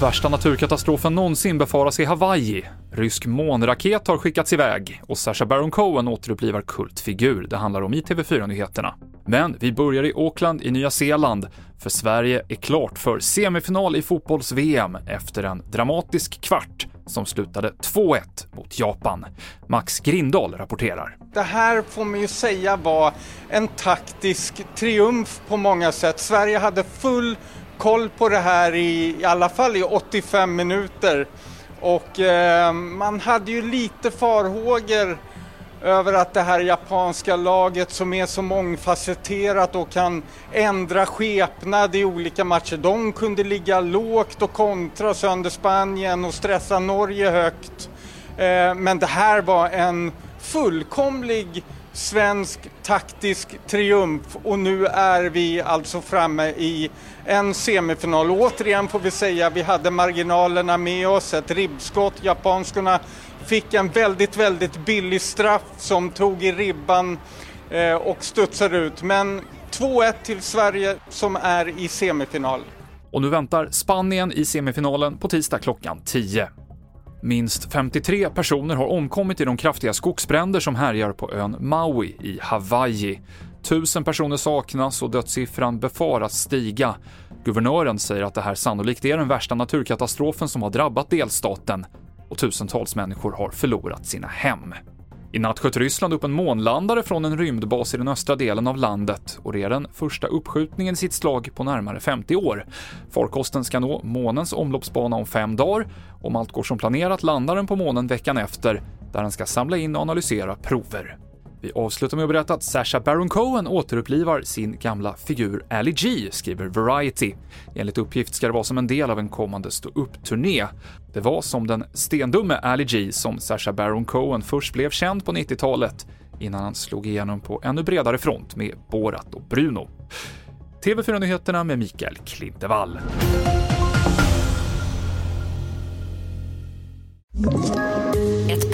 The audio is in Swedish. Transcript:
Värsta naturkatastrofen någonsin befaras i Hawaii. Rysk månraket har skickats iväg och Sacha Baron Cohen återupplivar kultfigur. Det handlar om i TV4-nyheterna. Men vi börjar i Auckland i Nya Zeeland, för Sverige är klart för semifinal i fotbolls-VM efter en dramatisk kvart som slutade 2-1 mot Japan. Max Grindahl rapporterar. Det här får man ju säga var en taktisk triumf på många sätt. Sverige hade full koll på det här i, i alla fall i 85 minuter. Och eh, man hade ju lite farhågor över att det här japanska laget som är så mångfacetterat och kan ändra skepnad i olika matcher. De kunde ligga lågt och kontra sönder Spanien och stressa Norge högt. Eh, men det här var en fullkomlig svensk taktisk triumf och nu är vi alltså framme i en semifinal. återigen får vi säga, vi hade marginalerna med oss, ett ribbskott. Japanskorna fick en väldigt, väldigt billig straff som tog i ribban eh, och studsade ut. Men 2-1 till Sverige som är i semifinal. Och nu väntar Spanien i semifinalen på tisdag klockan 10. Minst 53 personer har omkommit i de kraftiga skogsbränder som härjar på ön Maui i Hawaii. Tusen personer saknas och dödssiffran befaras stiga. Guvernören säger att det här sannolikt är den värsta naturkatastrofen som har drabbat delstaten och tusentals människor har förlorat sina hem. I natt sköt Ryssland upp en månlandare från en rymdbas i den östra delen av landet och det är den första uppskjutningen i sitt slag på närmare 50 år. Farkosten ska nå månens omloppsbana om fem dagar. Om allt går som planerat landar den på månen veckan efter, där den ska samla in och analysera prover. Vi avslutar med att berätta att Sasha Baron Cohen återupplivar sin gamla figur Ali G, skriver Variety. Enligt uppgift ska det vara som en del av en kommande ståuppturné. Det var som den stendumme Ali G som Sasha Baron Cohen först blev känd på 90-talet, innan han slog igenom på ännu bredare front med Borat och Bruno. TV4-nyheterna med Mikael Klintevall.